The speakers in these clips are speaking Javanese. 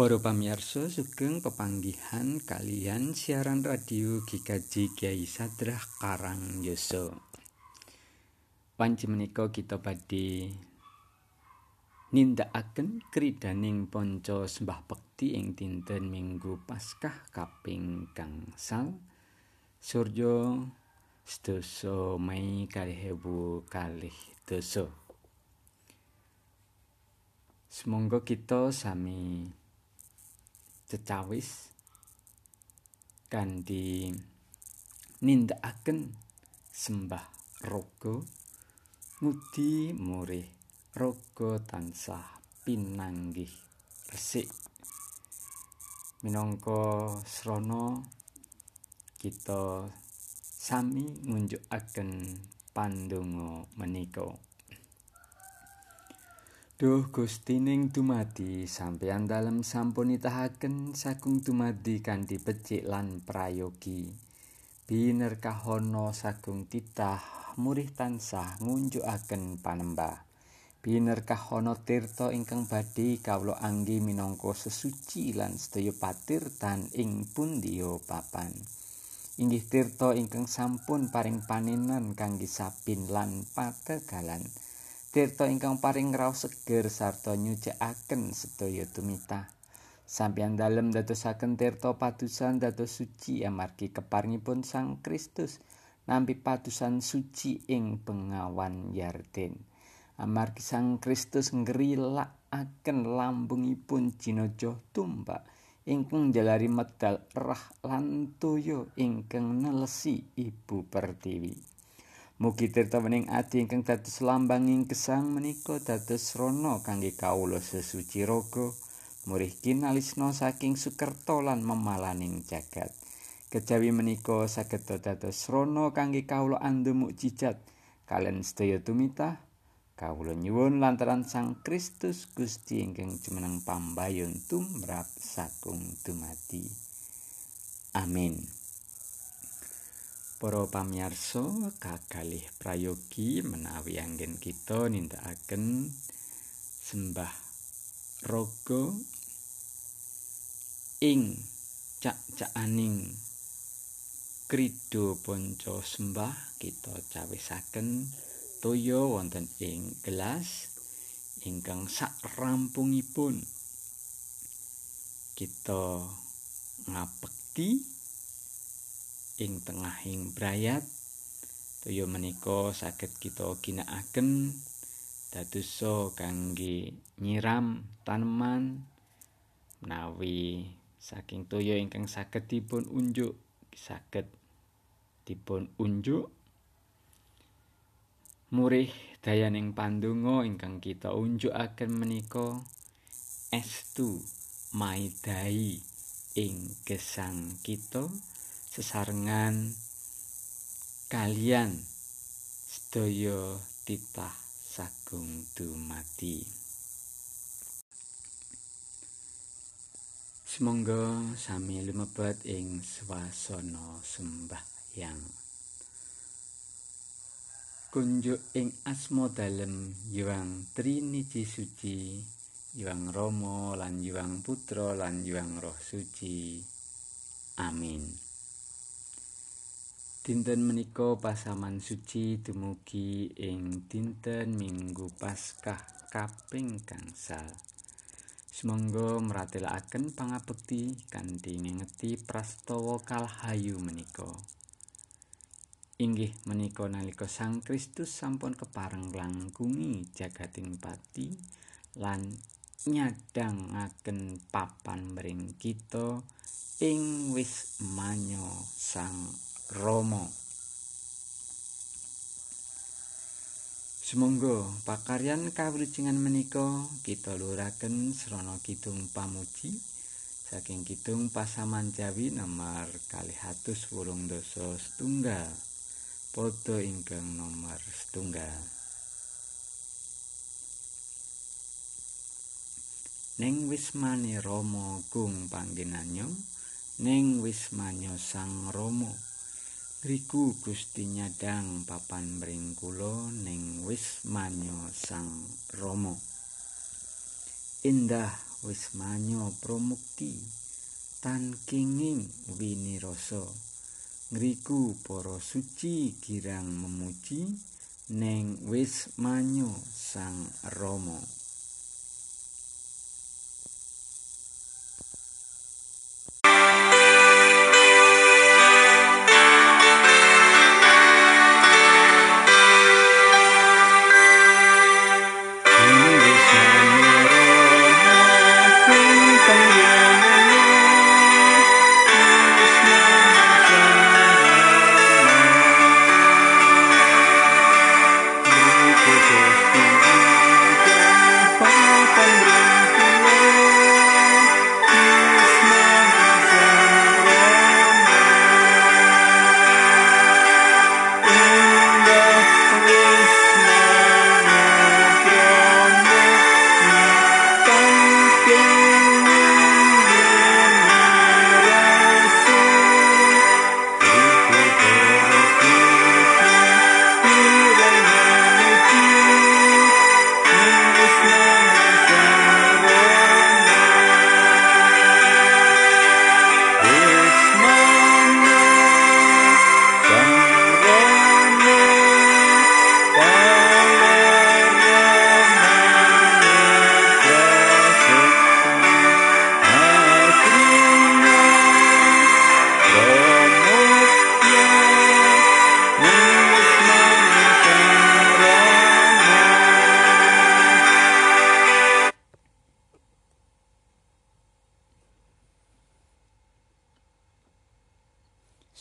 Para pamirsa sugeng pepanggihan kalian siaran radio Gikaji Kiai Sadrah Karang Yoso. Panci menika kita badhe nindakaken kridaning ponco sembah bekti ing dinten Minggu Paskah kaping gangsal Suryo sedasa Mei kalih ewu kalih dosa. Semoga kita sami cecawis kanthi nindakaken sembah raga ngudi murih raga tansah pinanggih resik. Minangka srana kita sami ngunjukaken pandonga menika Duh Gustining dumadi sampeyan dalem sampun itahaken sagung dumadi kanthi becik lan prayogi. Binerkahono sagung titah murih tansah ngunjukaken panembah. Binerkahono tirta ingkang badhe kawula anggi minangka sesuci lan sedaya patirtan ing pundiya papan. Inggih tirta ingkang sampun paring panenan kangge sapin lan pategalan. Tirta ingkang paring raos seger sarta nyucikaken sedaya tumita. Sampeyan dalem dadosaken tirta padusan dados suci amargi keparingipun Sang Kristus nampi padusan suci ing bengawan Yarden. Amargi Sang Kristus ngrilakaken lambungipun jinaja tumbak ingkang jalari medal rah lan toya ingkang nelesi Ibu Pertiwi. Mugi tirta wening ati ingkang dados lambanging gesang menika dados rono kangge kawula sesuci raga murih kinalisna saking sukerta lan memalaning jagat. Kejawi menika saged dados rono kangge kawula andu mukjizat kalian sedaya tumita kawula nyuwun lantaran Sang Kristus Gusti ingkang jumeneng pambayun tumrap sagung dumati. Amin. Para pamirsa kakalih prayogi menawi anggen kita nindakaken sembah raga ing cak-cakaning krida panca sembah kita cawisaken toya wonten ing gelas ingkang sak rampungipun kita ngapekti ing tengahing brayat. Toya menika saged kita ginakaken dadosa kangge nyiram taneman menawi saking toya ingkang saged dipun unjuk saged dipun unjuk murih dayaning pandonga ingkang kita unjukaken menika estu maidai ing gesang kita sesarengan kalian sedaya titah sagung dumati Semoga sami lumebet ing swasana sembahyang. Kunjuk ing asma dalem Yuang Trinity Suci Yuang Romo lan Yuang Putra lan Yuang Roh Suci. Amin Dinten menika pasaman suci dumugi ing dinten Minggu Paskah kaping gangsal. Semoga meratelaken pangabekti kanthi ngengeti prastawa kalhayu menika. Inggih menika nalika Sang Kristus sampun kepareng langkungi jagating pati lan nyadangaken papan mring kita ing wis manyo Sang Romo. Semoga pakaryan kawrucingan menika kita luraken srana kidung pamuji. Saking kidung pasaman Jawi nomor kalih atus wolung dosa setunggal. Foto ingkang nomor setunggal. Neng wismane Romo gung panggenanyo Neng wismanyo sang Romo Riku Gusti nyadang papan mring kula ning wis manyo Sang Rama. Indah wis manyo promukti tan kenging winirasa ngriku para suci girang memuji neng wis manyo sang rama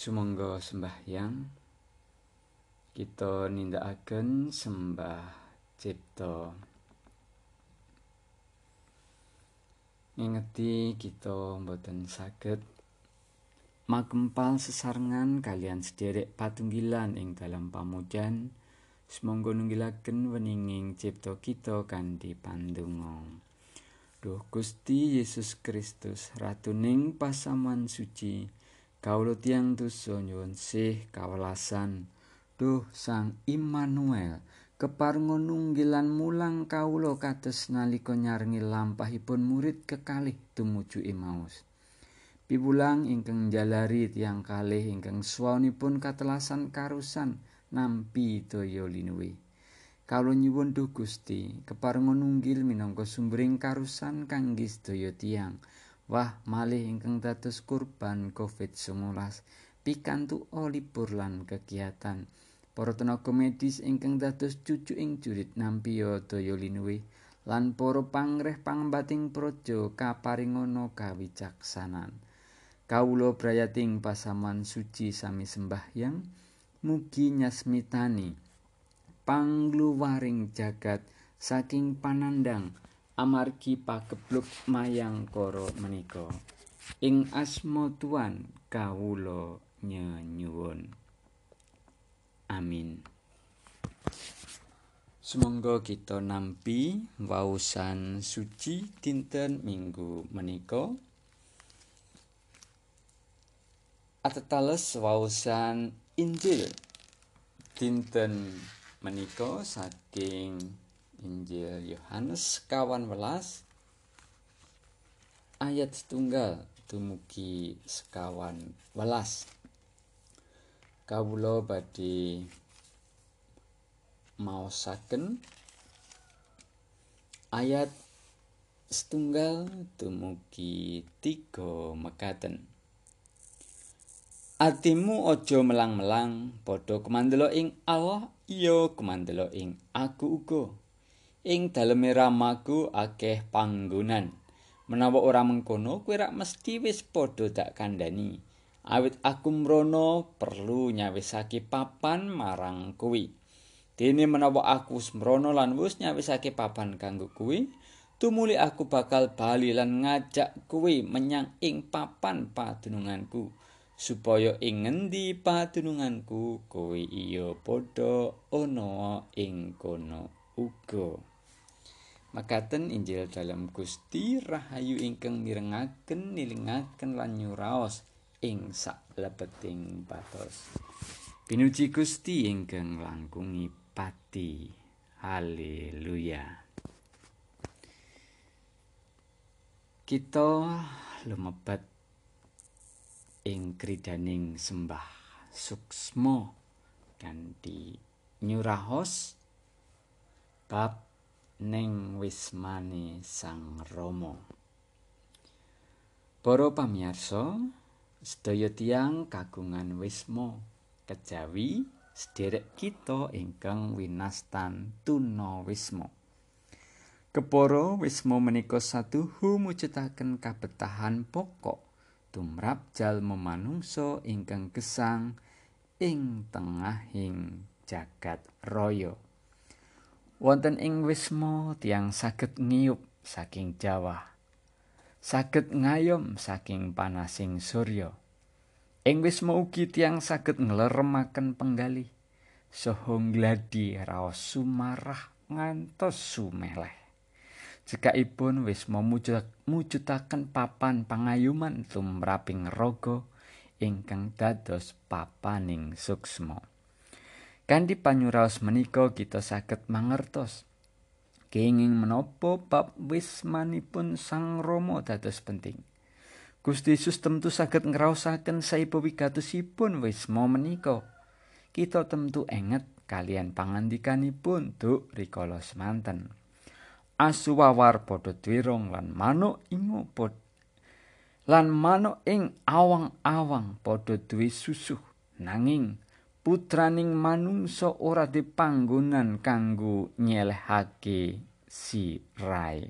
Sumangga sembahyang. Kita nindakaken sembah cipta. Ngingeti kita mboten saged makempal sesarengan kalian sederek patunggilan ing dalam pamujan. Semangga nunggilaken weninging cipta kita kanthi pandonga. Duh Gusti Yesus Kristus ratuning pasaman suci Kawula tiyang dosa nyuwun sih kawelasan. Duh Sang Immanuel keparungan nunggilan mulang kawula kados nalika nyarengi lampahipun murid kekalih tumuju Emmaus Piwulang ingkang jalari tiyang kalih ingkang swanipun katelasan karusan nampi daya linuwe Kawula nyuwun Duh Gusti keparungan nunggil minangka sumbering karusan kangge sedaya tiyang Wah malih ingkang dados kurban COVID-19 pikantuk libur lan kegiatan. Para tenaga medis ingkang dados cucu ing jurit nampi daya linuwe lan para pangreh pangembating praja kaparingana kawicaksanan. Kawula prayating pasaman suci sami sembahyang mugi nyasmitani pangluwaring jagat saking panandang amargi pagebluk mayang koro menika. Ing asma tuan kawula nyuwun. Amin. Semoga kita nampi wausan suci dinten minggu menika. Atetales wausan Injil dinten menika saking Injil Yohanes kawan welas. Ayat setunggal dumugi sekawan welas. Kawulo badhe maosaken. Ayat setunggal dumugi tiga mekaten. Atimu aja melang-melang padha kemandelo ing Allah iya kemandelo ing aku uga ing daleme ramaku akeh panggonan. Menawa ora mengkono kuwi rak mesti wis padha dak kandhani. Awit aku mrono perlu nyawisake papan marang kuwi dene menawa aku smrono lan wis nyawisake papan kanggo kuwi tumuli aku bakal bali lan ngajak kuwi menyang ing papan padununganku. Supaya ing ngendi padununganku kuwi iya padha ana ing kono uga Makaten Injil dalam Gusti Rahayu ingkang mirengaken nilingaken lan nyuraos ing saklebeting patos. Pinuji Gusti ingkang langkungi pati. Haleluya. kita lumebet ing kridaning sembah suksmo kanthi nyurahos bab ning wismane sang Rama Para pamirsa sedaya tiyang kagungan wisma kejawi sederek kita ingkang winastan tuna wisma Keporo wisma menika saduhu mujudaken kabetahan pokok tumrap jalma manungsa ingkang gesang ing tengahing jagat raya. Wonten ing wisma tiang saged ngiyup saking Jawa. Saged ngayom saking panasing surya. Ing wisma ugi tiang saged ngleremaken penggalih saha gladi raos sumarah ngantos sumeleh. cekakipun wis mujudaken papan pangayuman tumraping raga ingkang dados papaning suksma. Kanthi panyuraos menika kita saged mangertos kenging menapa bab wismanipun Sang Rama dados penting. Gusti Yesus tentu saged ngraosaken saipo wigatosipun wisma menika. Kita tentu enget kalian pangandikanipun duk rikala semanten. asuwawar padha dwirong lan manuk ingo lan manuk ing awang-awang padha duwe susuh nanging putraning manungsa ora dipanggonan kanggo nyelehake si rai.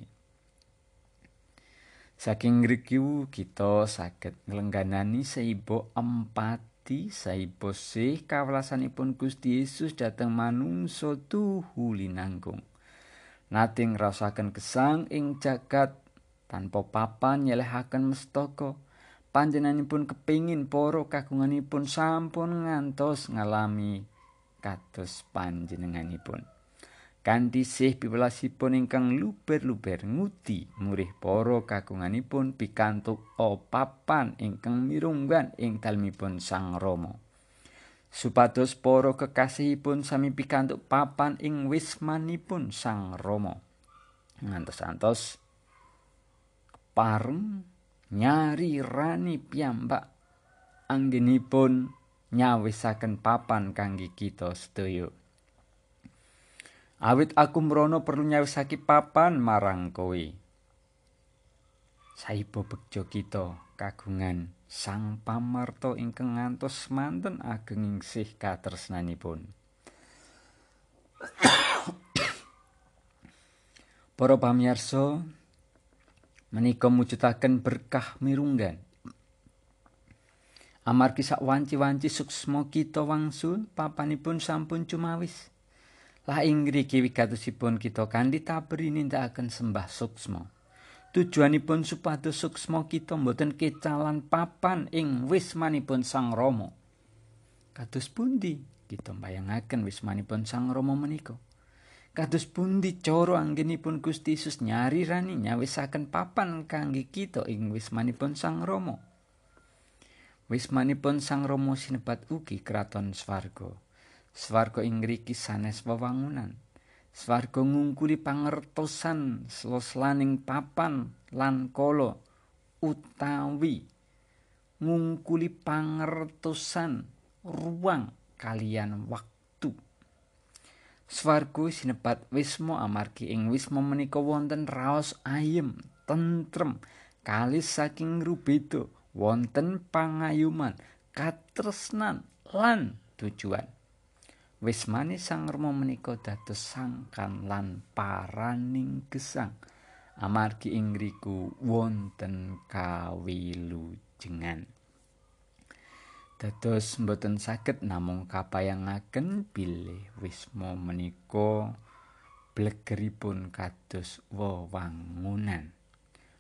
Saking ngriku kita saged nglengganani seibo empati saibo sih kawelasanipun Gusti Yesus dhateng manungsa tuhu linanggung nate ngrasaken gesang ing jagat tanpa papan nyelehaken mestaka panjenenganipun kepingin para kagunganipun sampun ngantos ngalami kados panjenenganipun kanthi sih piwelasipun ingkang luber-luber ngudi murih para kagunganipun pikantuk papan ingkang mirunggan ing dalmipun sang Rama supados para kekasihipun sami pikantuk papan ing wismanipun Sang Rama. Ngantos-antos pareng nyari rani piyambak anggenipun nyawisaken papan kangge kita sedaya. Awit aku mrono perlu nyawisake papan marang kowe. Saipo bekjo kita kagungan sang pamarto ingkang ngantos manten ageng sih katresnanipun. Para pamirsa menika mujudaken berkah mirunggan. Amargi sak wanci-wanci suksma kita wangsul papanipun sampun cumawis. Lah ing ngriki wigatosipun kita kanthi tabri nindakaken sembah suksma. tujuanipun supados suksma kita mboten kecalan papan ing wismanipun Sang Rama. Kados pundi kita mbayangaken wismanipun Sang Rama menika? Kados pundi cara anggenipun Gusti Yesus nyari rani nyawisaken papan kangge kita ing wismanipun Sang Rama? Wismanipun Sang Rama sinebat ugi kraton swarga. Swarga ing ngriki sanes wewangunan. swarga ngungkuli pangertosan sloslaning papan lan kala utawi ngungkuli pangertosan ruang kalian waktu swarga sinebat wisma amargi ing wisma menika wonten raos ayem tentrem kalis saking rubeda wonten pangayuman katresnan lan tujuan Wismane Sang Rama menika dados sangkan lan paraning gesang amargi ing wonten kawilujengan. Dados mboten saged namung kapayangaken bilih wisma menika blegeripun kados wewangunan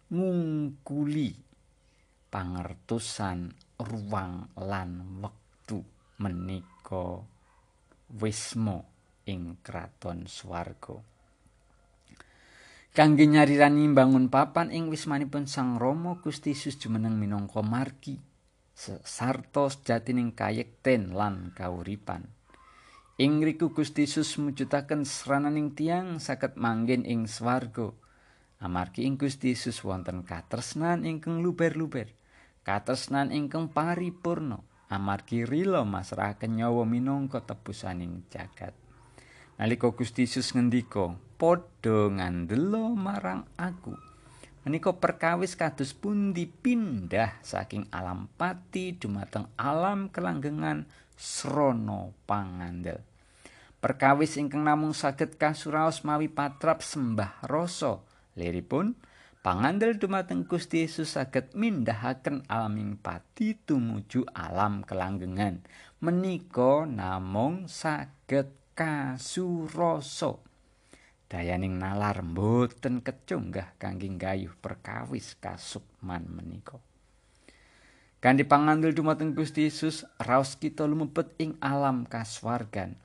ngungkuli pangertosan ruang lan wektu menika wisma ing kraton swarga. Kangge nyarirani bangun papan ing wismanipun Sang Rama Gusti Yesus jumeneng minangka margi sarta sejatining kayekten lan kauripan. Ing riku Gusti Yesus mujudaken srananing tiang saged manggen ing swarga Amargi ing Gusti Yesus wonten katresnan ingkang luber-luber, katresnan ingkang paripurna, amargi rila masrahaken nyawa minangka tebusaning jagat. Nalika Gusti Yesus ngendika, "Padha ngandela marang aku." Menika perkawis kados pundi pindah saking alam pati dumateng alam kelanggengan srana pangandel. Perkawis ingkang namung saged kasuraos mawi patrap sembah rasa liripun pangandel dumateng Gusti Yesus saged mindahaken alaming pati tumuju alam kelanggengan. Menika namung saged kasurasa. Dayaning nalar mboten kecunggah kangge gayuh perkawis kasukman menika. Kanthi pangandel dumateng Gusti Yesus, raos kita lumebet ing alam kaswargan.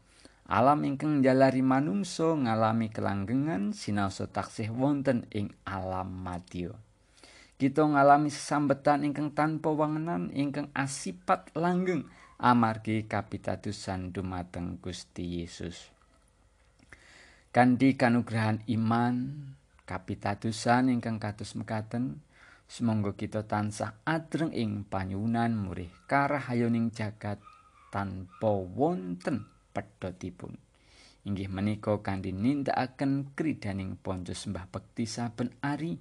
Alam ingkang njalari manungsa ngalami kelanggengan sinaosa taksih wonten ing alam madya. Kita ngalami sesambetan ingkang tanpa wangenan ingkang asipat langgeng amargi kapitadosan dumateng Gusti Yesus. Kanthi kanugrahan iman, kapitadosan ingkang kados mekaten, semonggo kita tansah adreng ing panyuwunan murih karahayoning jagat tanpa wonten pedhotipun. Inggih menika kanthi nindakaken kridaning ponco sembah bekti saben ari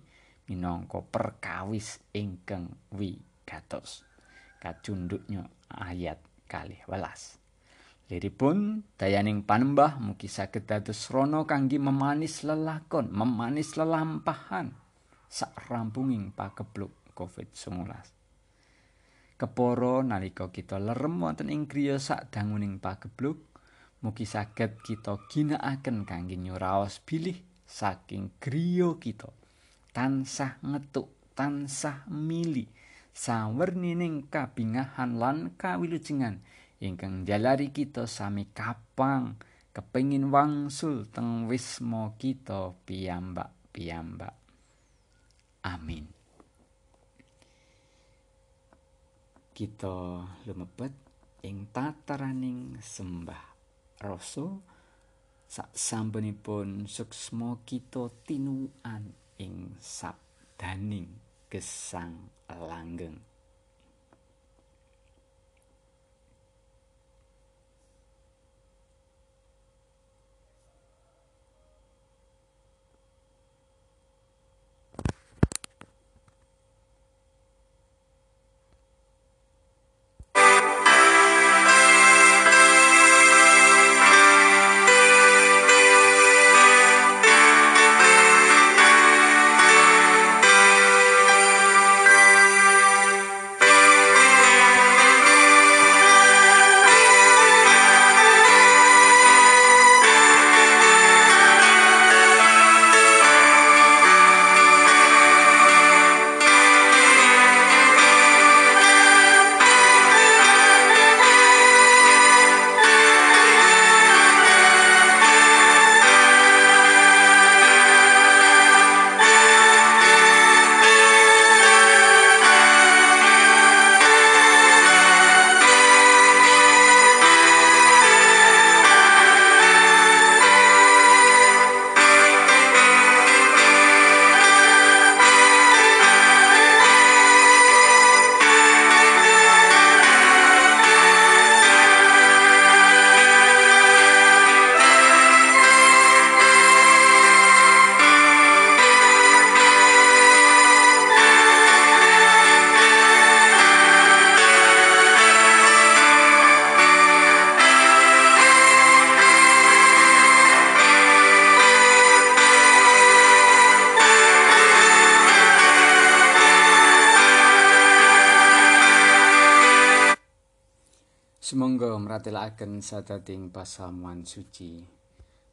minangka perkawis ingkang wigatos. Kacunduknya ayat kalih welas. Liripun dayaning panembah mugi saged dados rono kangge memanis lelakon, memanis lelampahan sak rampunging pakebluk COVID-19. Keporo nalika kita lerem wonten ing griya sak danguning pagebluk, mugi saged kita ginakaken kangge nyuraos bilih saking griya kita. Tansah ngetuk, tansah mili sawernining kabingahan lan kawilujengan. Ingkang jalari kita sami kapang kepengin wangsul teng wisma kita piyambak piyambak amin. Kita lumebet ing tataraning sembah rasa sak sampunipun suksma kita tinuan ing sabdaning gesang langgeng Mratelaken sadating pasamuan suci.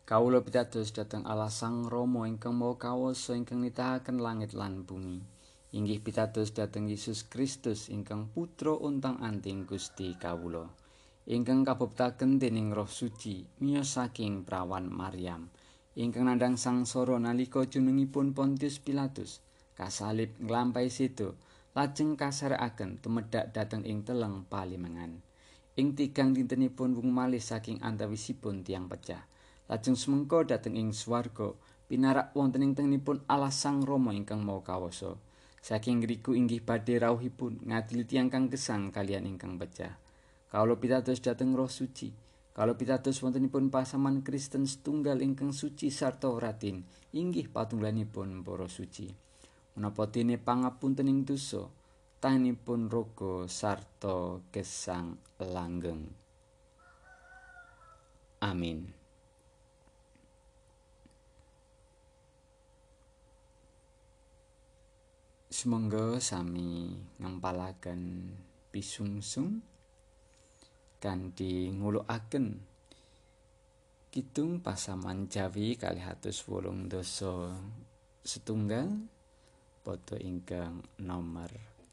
Kawula pitados dhateng Allah Sang Rama ingkang Maha Kawasa ingkang nitahaken langit lan bumi. Inggih pitados dhateng Yesus Kristus ingkang putra untang anting Gusti kawula. Ingkang kabuptaken dening Roh Suci miyos saking prawan Maryam. Ingkang nandhang sangsara nalika jenengipun Pontius Pilatus kasalib nglampahi sedo lajeng kasarekaken tumedhak dhateng ing teleng palimengan. Ing tigang dintenipun wung malih saking antawisipun tiang pecah lajeng semengko dhateng ing swarga pinarak wonten ing tengipun Allah Sang Rama ingkang mau kawasa. Saking ngriku inggih badhe rawuhipun ngadili tiyang kang gesang kalian ingkang pecah. Kalau pitados dhateng Roh Suci, kalau pitados wontenipun pasaman Kristen setunggal ingkang suci sarta ratin, inggih patunggalanipun para suci. Menapa dene pangapuntening dosa, tanipun rogo sarta gesang langgeng. Amin. Semoga sami ngempalaken pisungsung kanthi ngulukaken kitung pasaman Jawi kalih atus wolung dosa setunggal foto ingkang nomor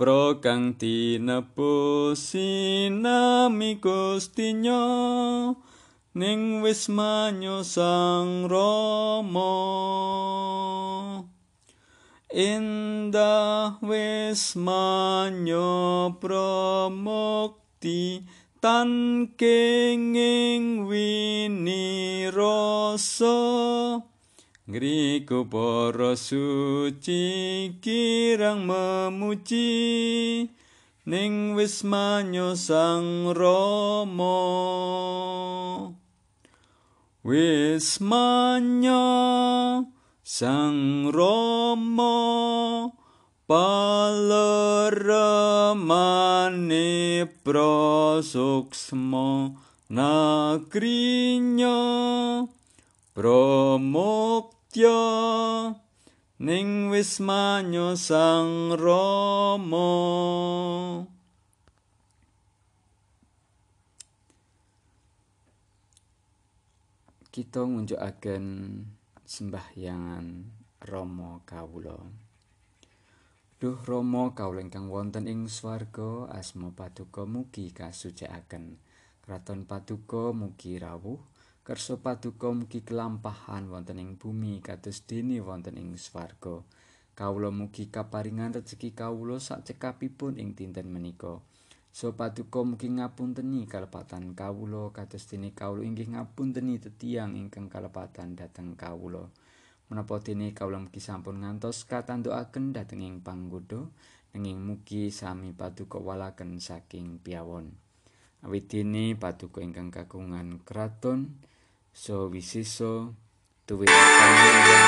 pro kang tinebus sinami gustinya ning wis manyo sang rama. Indah wis manyo pramukti tan kenging wini Ngriku para suci kirang memuji. Ning wis manyo sang rama. Wis manyo sang rama palermane prosuksma nagrinya promok setya ning wis manyo sang rama. Kita ngunjukaken sembahyangan Rama kawula. Duh Rama kawula ingkang wonten ing swarga asma paduka mugi kasucikaken. Kraton paduka mugi rawuh kersa paduka mugi kelampahan wonten ing bumi kados dene wonten ing swarga. Kawula mugi kaparingan rejeki kawula sak cekapipun ing dinten menika. So paduka mugi ngapunteni kalepatan kawula kados dene kawula inggih ngapunteni tetiang ingkang kalepatan dhateng kawula. Menapa dene kawula mugi sampun ngantos katandukaken dhateng ing panggoda nanging mugi sami paduka walaken saking piawon. Awit dene paduka ingkang kagungan kraton So, we eso, so una familia.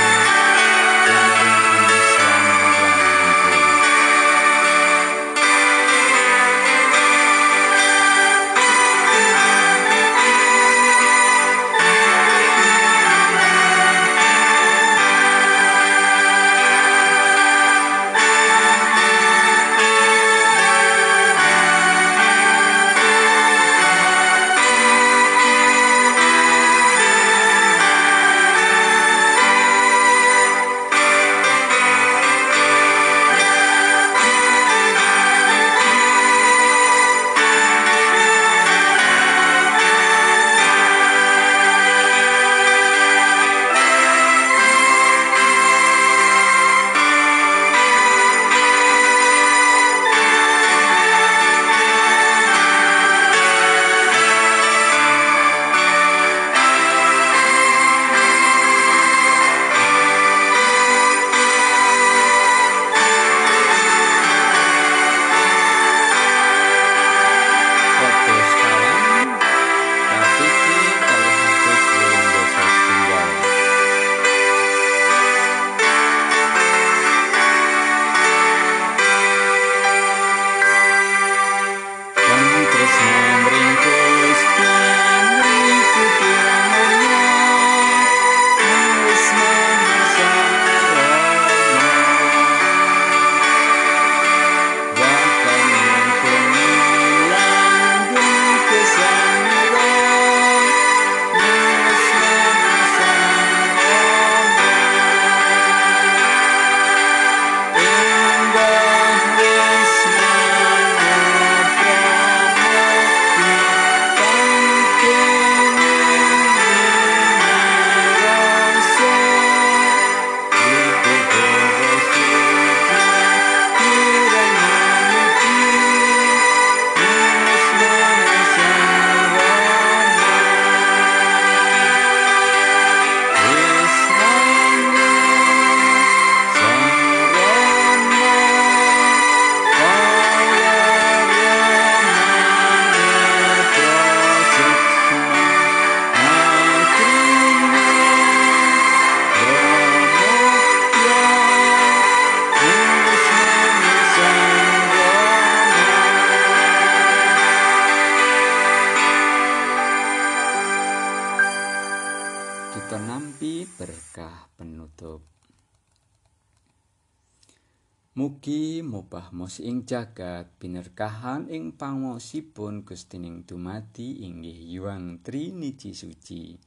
Mobah-mos ing jagat binerkahan ing pangosipun Gustining dumati inggih Yuang Triniji suci.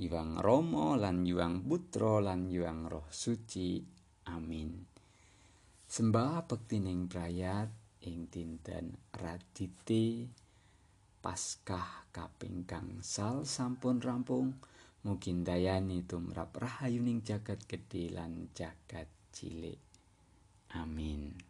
Yuang Rama lan Yuang Putra lan Yuang Roh Suci. Amin. Sembah bektining brayat ing dinten Radite Paskah kaping gangsal sampun rampung. Mugi dayani tumrap rahayuning jagat gedhe lan jagat cilik. Amin.